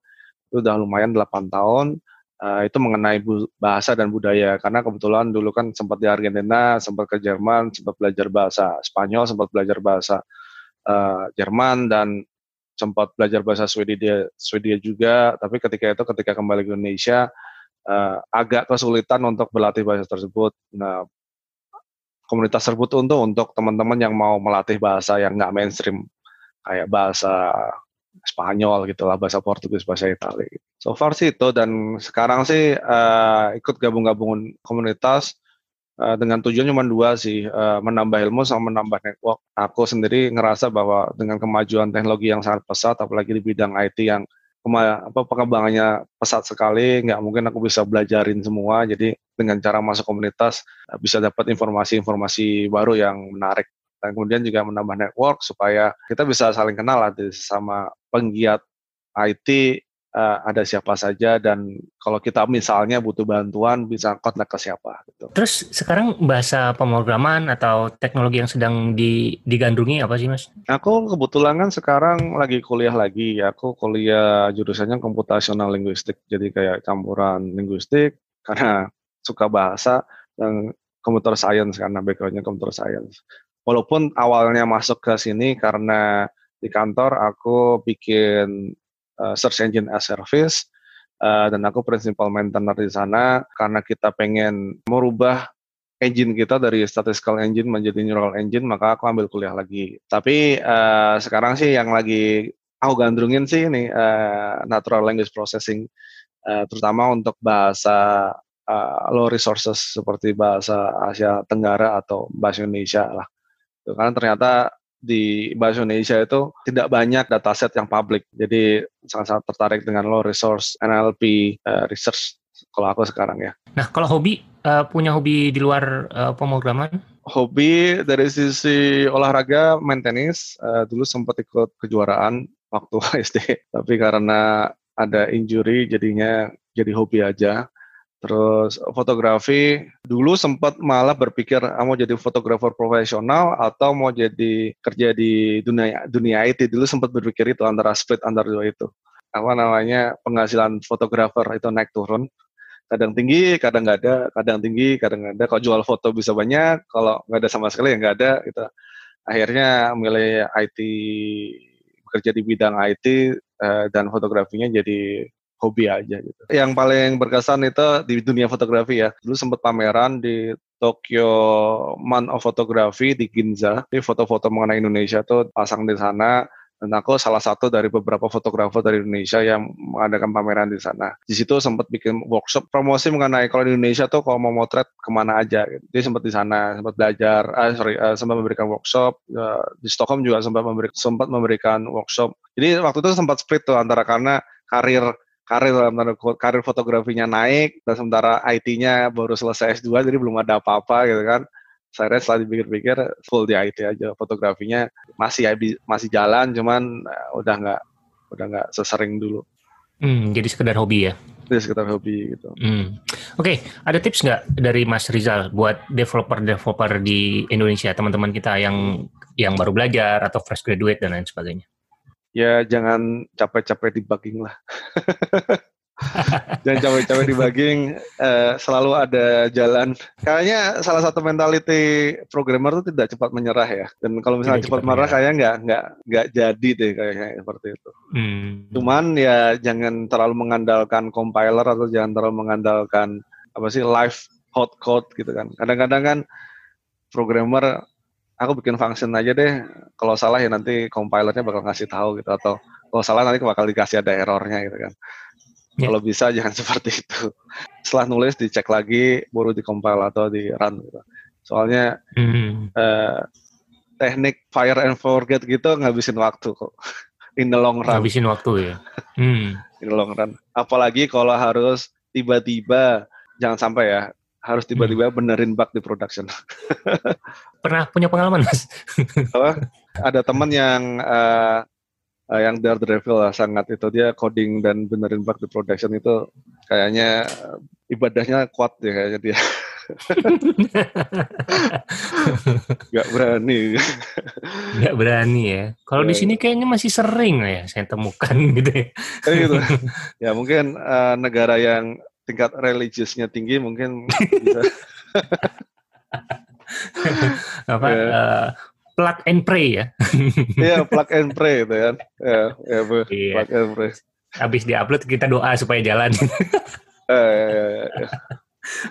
Itu udah lumayan 8 tahun uh, itu mengenai bahasa dan budaya karena kebetulan dulu kan sempat di Argentina, sempat ke Jerman, sempat belajar bahasa Spanyol, sempat belajar bahasa uh, Jerman dan sempat belajar bahasa Swedia Swedia juga. Tapi ketika itu ketika kembali ke Indonesia uh, agak kesulitan untuk berlatih bahasa tersebut. Nah komunitas tersebut untuk untuk teman-teman yang mau melatih bahasa yang nggak mainstream kayak bahasa Spanyol gitu lah, bahasa Portugis, bahasa Italia. So far sih itu dan sekarang sih uh, ikut gabung-gabung komunitas uh, dengan tujuan cuma dua sih, uh, menambah ilmu sama menambah network. Aku sendiri ngerasa bahwa dengan kemajuan teknologi yang sangat pesat, apalagi di bidang IT yang apa pengembangannya pesat sekali, nggak mungkin aku bisa belajarin semua. Jadi dengan cara masuk komunitas bisa dapat informasi-informasi baru yang menarik dan kemudian juga menambah network supaya kita bisa saling kenal lah sama penggiat IT uh, ada siapa saja dan kalau kita misalnya butuh bantuan bisa kontak ke siapa gitu. Terus sekarang bahasa pemrograman atau teknologi yang sedang di, digandrungi apa sih Mas? Aku kebetulan kan sekarang lagi kuliah lagi. Aku kuliah jurusannya komputasional linguistik. Jadi kayak campuran linguistik karena suka bahasa dan computer science karena backgroundnya computer science. Walaupun awalnya masuk ke sini karena di kantor aku bikin uh, search engine as service uh, dan aku principal maintainer di sana karena kita pengen merubah engine kita dari statistical engine menjadi neural engine maka aku ambil kuliah lagi. Tapi uh, sekarang sih yang lagi aku gandrungin sih ini uh, natural language processing uh, terutama untuk bahasa uh, low resources seperti bahasa Asia Tenggara atau bahasa Indonesia lah. Karena ternyata di bahasa Indonesia itu tidak banyak dataset yang publik. Jadi sangat-sangat tertarik dengan low resource NLP uh, research kalau aku sekarang ya. Nah, kalau hobi uh, punya hobi di luar uh, pemrograman? Hobi dari sisi olahraga main tenis. Uh, dulu sempat ikut kejuaraan waktu SD, tapi karena ada injury jadinya jadi hobi aja. Terus fotografi, dulu sempat malah berpikir ah, mau jadi fotografer profesional atau mau jadi kerja di dunia dunia IT. Dulu sempat berpikir itu antara split antara dua itu. Apa namanya penghasilan fotografer itu naik turun. Kadang tinggi, kadang nggak ada, kadang tinggi, kadang nggak ada. Kalau jual foto bisa banyak, kalau nggak ada sama sekali ya nggak ada. Gitu. Akhirnya milih IT, bekerja di bidang IT eh, dan fotografinya jadi hobi aja gitu. Yang paling berkesan itu di dunia fotografi ya. Dulu sempat pameran di Tokyo Month of Photography di Ginza. Ini foto-foto mengenai Indonesia tuh pasang di sana. Dan aku salah satu dari beberapa fotografer dari Indonesia yang mengadakan pameran di sana. Di situ sempat bikin workshop promosi mengenai kalau di Indonesia tuh kalau mau motret ke mana aja. Gitu. Jadi sempat di sana, sempat belajar, ah, sorry, uh, sempat memberikan workshop. Uh, di Stockholm juga sempat, memberi, sempat memberikan workshop. Jadi waktu itu sempat split tuh antara karena karir karir dalam tanda karir fotografinya naik dan sementara IT-nya baru selesai S2 jadi belum ada apa-apa gitu kan. Saya setelah dipikir-pikir full di IT aja fotografinya masih masih jalan cuman uh, udah nggak udah nggak sesering dulu. Hmm, jadi sekedar hobi ya? Jadi sekedar hobi gitu. Hmm. Oke, okay. ada tips nggak dari Mas Rizal buat developer-developer di Indonesia, teman-teman kita yang yang baru belajar atau fresh graduate dan lain sebagainya? Ya jangan capek-capek debugging lah. jangan capek-capek debugging, uh, selalu ada jalan. Kayaknya salah satu mentality programmer itu tidak cepat menyerah ya. Dan kalau misalnya cepat, cepat menyerah, kayaknya nggak nggak nggak jadi deh kayaknya seperti itu. Hmm. Cuman ya jangan terlalu mengandalkan compiler atau jangan terlalu mengandalkan apa sih live hot code gitu kan. Kadang-kadang kan programmer aku bikin function aja deh. Kalau salah ya nanti compilernya bakal ngasih tahu gitu atau kalau salah nanti bakal dikasih ada errornya gitu kan. Yeah. Kalau bisa jangan seperti itu. Setelah nulis dicek lagi baru di compile atau di run gitu. Soalnya mm. uh, teknik fire and forget gitu ngabisin waktu kok. In the long run. Ngabisin waktu ya. Mm. In the long run. Apalagi kalau harus tiba-tiba jangan sampai ya harus tiba-tiba benerin bug di production. Pernah punya pengalaman, Mas? oh, ada teman yang uh, uh, yang daredevil lah sangat itu dia coding dan benerin bug di production itu kayaknya ibadahnya kuat ya kayaknya dia. Gak berani. Gak berani ya. Kalau ya. di sini kayaknya masih sering ya saya temukan gitu ya. gitu. Ya mungkin uh, negara yang tingkat religiusnya tinggi mungkin bisa apa yeah. Ya. uh, plug and pray ya iya yeah, plug and pray itu kan ya yeah, yeah, yeah. plug and pray habis diupload kita doa supaya jalan uh, ya, ya.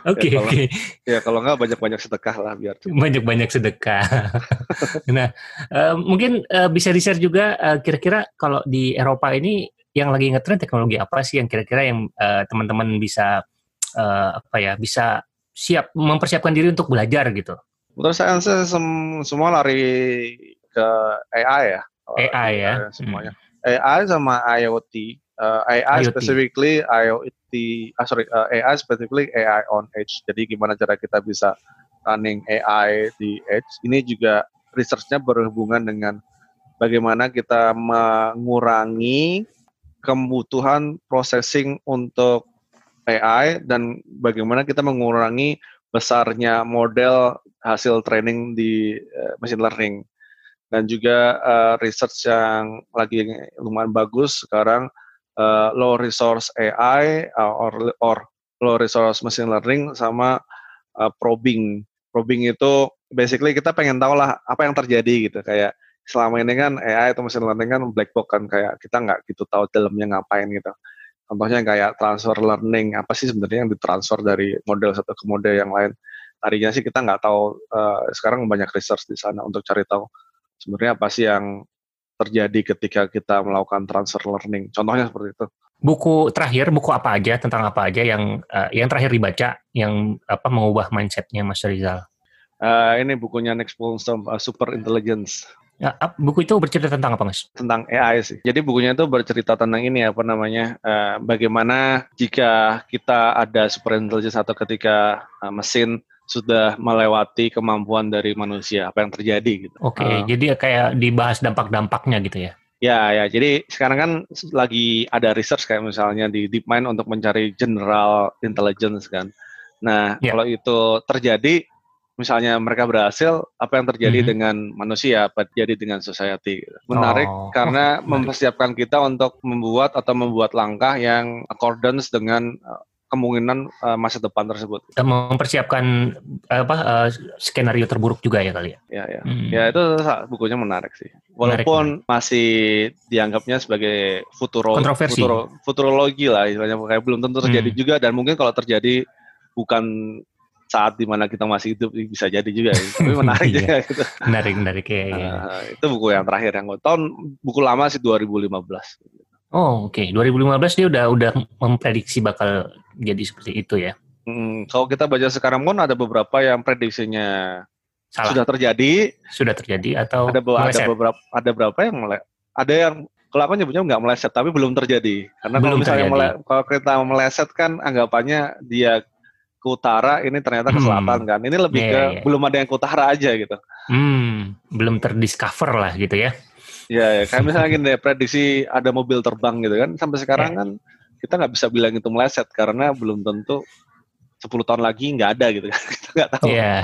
Oke ya, oke. Ya kalau nggak banyak-banyak sedekah lah biar. Banyak-banyak sedekah. nah uh, mungkin uh, bisa di share juga kira-kira uh, kalau di Eropa ini yang lagi ngetren teknologi apa sih yang kira-kira yang uh, teman-teman bisa uh, apa ya bisa siap mempersiapkan diri untuk belajar gitu? Menurut saya sem semua lari ke AI ya. AI ya. Semuanya. Hmm. AI sama IoT. Uh, eh, AI IoT. specifically IoT. Ah, sorry, uh, AI specifically AI on edge. Jadi gimana cara kita bisa running AI di edge? Ini juga researchnya berhubungan dengan bagaimana kita mengurangi kebutuhan processing untuk AI dan bagaimana kita mengurangi besarnya model hasil training di uh, machine learning. Dan juga uh, research yang lagi lumayan bagus sekarang uh, low resource AI uh, or or low resource machine learning sama uh, probing. Probing itu basically kita pengen tahu lah apa yang terjadi gitu. Kayak selama ini kan AI atau machine learning kan black box kan kayak kita nggak gitu tahu dalamnya ngapain gitu. Contohnya kayak transfer learning apa sih sebenarnya yang ditransfer dari model satu ke model yang lain? Tadinya sih kita nggak tahu uh, sekarang banyak research di sana untuk cari tahu sebenarnya apa sih yang terjadi ketika kita melakukan transfer learning. Contohnya seperti itu. Buku terakhir buku apa aja tentang apa aja yang uh, yang terakhir dibaca yang apa mengubah mindsetnya Mas Rizal? Uh, ini bukunya Next Polstorm uh, Super Intelligence Ya, buku itu bercerita tentang apa, Mas? Tentang AI sih. Jadi bukunya itu bercerita tentang ini apa namanya, uh, bagaimana jika kita ada super intelligence atau ketika uh, mesin sudah melewati kemampuan dari manusia, apa yang terjadi gitu. Oke, okay, uh, jadi kayak dibahas dampak-dampaknya gitu ya? Ya, ya. Jadi sekarang kan lagi ada research kayak misalnya di DeepMind untuk mencari general intelligence kan. Nah, yeah. kalau itu terjadi, misalnya mereka berhasil, apa yang terjadi mm-hmm. dengan manusia, apa terjadi dengan society. Menarik oh, karena mempersiapkan kita untuk membuat atau membuat langkah yang accordance dengan uh, kemungkinan uh, masa depan tersebut. Mempersiapkan apa uh, skenario terburuk juga ya kali ya. Ya ya. Hmm. Ya itu bukunya menarik sih. Walaupun menarik, masih dianggapnya sebagai futuro, futuro futurologi lah istilahnya kayak belum tentu terjadi hmm. juga dan mungkin kalau terjadi bukan saat di mana kita masih hidup bisa jadi juga ya. tapi menarik iya. juga gitu. menarik menarik ya, ya. Uh, itu buku yang terakhir yang tahun buku lama sih 2015 oh oke okay. 2015 dia udah udah memprediksi bakal jadi seperti itu ya hmm, kalau kita baca sekarang pun ada beberapa yang prediksinya Salah. sudah terjadi sudah terjadi atau ada, ada beberapa ada beberapa yang mulai ada yang kalau aku nyebutnya nggak meleset tapi belum terjadi karena belum kalau misalnya mele, kalau kereta meleset kan anggapannya dia ke utara, ini ternyata ke selatan hmm. kan. Ini lebih yeah, ke yeah. belum ada yang ke utara aja gitu. Hmm, belum terdiscover lah gitu ya. Ya, ya. kayak misalnya gini deh, prediksi ada mobil terbang gitu kan. Sampai sekarang yeah. kan kita nggak bisa bilang itu meleset karena belum tentu 10 tahun lagi nggak ada gitu kan. Kita nggak tahu. Yeah.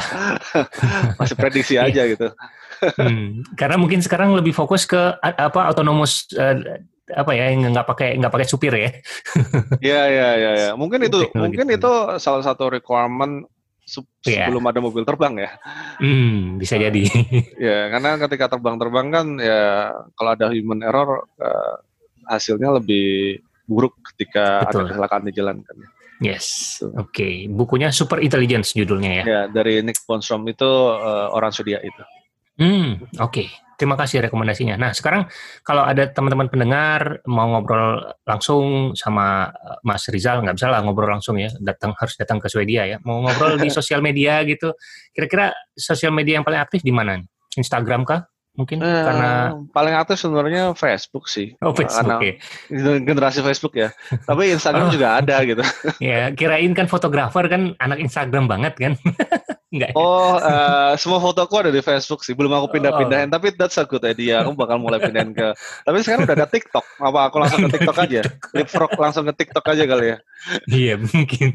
Masih prediksi iya. aja gitu. hmm, karena mungkin sekarang lebih fokus ke apa autonomous uh, apa ya yang nggak pakai nggak pakai supir ya. Iya iya iya ya. Mungkin itu mungkin itu salah satu requirement sebelum yeah. ada mobil terbang ya. Hmm, bisa jadi. ya, karena ketika terbang-terbang kan ya kalau ada human error uh, hasilnya lebih buruk ketika Betul. ada kecelakaan di jalan kan. Yes. Oke, okay. bukunya Super Intelligence judulnya ya. Ya, dari Nick Bostrom itu uh, orang Swedia itu. Hmm, oke. Okay. Terima kasih rekomendasinya. Nah, sekarang kalau ada teman-teman pendengar mau ngobrol langsung sama eh, Mas Rizal, nggak bisa lah ngobrol langsung ya, datang harus datang ke Swedia ya. Mau ngobrol di sosial media gitu, kira-kira sosial media yang paling aktif di mana? Instagram kah? Mungkin eh, karena paling aktif sebenarnya Facebook sih. Oh, Facebook karena ya. generasi Facebook ya. Tapi Instagram oh. juga ada gitu. ya, kirain kan fotografer kan anak Instagram banget kan. Enggak. Oh, uh, semua fotoku ada di Facebook sih. Belum aku pindah-pindahin, oh. tapi that's a good idea. Aku bakal mulai pindahin ke. Tapi sekarang udah ada TikTok. Apa aku langsung ke TikTok aja? Leapfrog langsung ke TikTok aja kali ya? Iya, mungkin.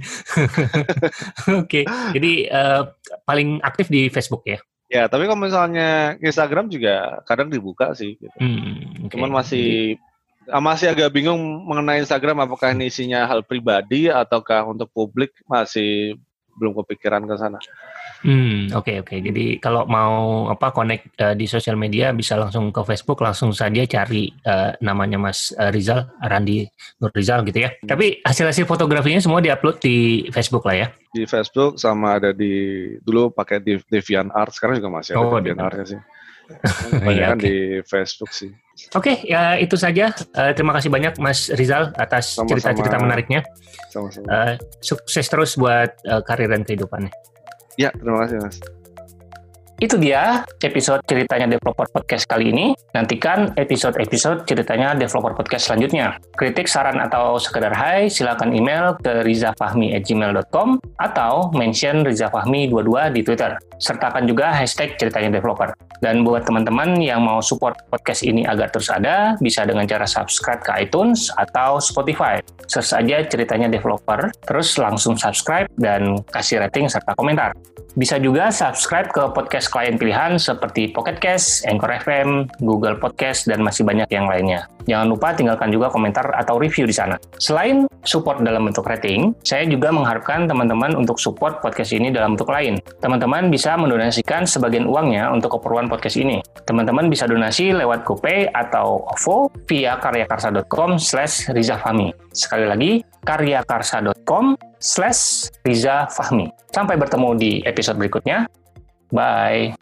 Oke. okay. Jadi uh, paling aktif di Facebook ya? Ya, tapi kalau misalnya Instagram juga kadang dibuka sih. Gitu. Hmm, okay. Cuman masih Jadi, masih agak bingung mengenai Instagram apakah ini isinya hal pribadi ataukah untuk publik masih belum kepikiran ke sana. Hmm, oke okay, oke. Okay. Jadi kalau mau apa connect uh, di sosial media bisa langsung ke Facebook, langsung saja cari uh, namanya Mas uh, Rizal, Randi Nur Rizal gitu ya. Hmm. Tapi hasil-hasil fotografinya semua diupload di Facebook lah ya. Di Facebook sama ada di dulu pakai di Deviant Art, sekarang juga masih ada oh, Deviant Art sih. Banyak iya, okay. di Facebook sih. Oke, okay, ya itu saja. Uh, terima kasih banyak Mas Rizal atas cerita-cerita menariknya. Sama-sama. Uh, sukses terus buat uh, karir dan kehidupannya. Ya, terima kasih Mas. Itu dia episode ceritanya Developer Podcast kali ini. Nantikan episode-episode ceritanya Developer Podcast selanjutnya. Kritik, saran, atau sekedar hai, silakan email ke rizafahmi@gmail.com atau mention rizafahmi22 di Twitter. Sertakan juga hashtag ceritanya developer. Dan buat teman-teman yang mau support podcast ini agar terus ada, bisa dengan cara subscribe ke iTunes atau Spotify. Search saja ceritanya developer, terus langsung subscribe dan kasih rating serta komentar. Bisa juga subscribe ke podcast klien pilihan seperti Pocket Cast, Anchor FM, Google Podcast, dan masih banyak yang lainnya. Jangan lupa tinggalkan juga komentar atau review di sana. Selain support dalam bentuk rating, saya juga mengharapkan teman-teman untuk support podcast ini dalam bentuk lain. Teman-teman bisa mendonasikan sebagian uangnya untuk keperluan podcast ini. Teman-teman bisa donasi lewat GoPay atau OVO via karyakarsa.com slash rizafami. Sekali lagi, karyakarsa.com slash Riza Fahmi. Sampai bertemu di episode berikutnya. Bye.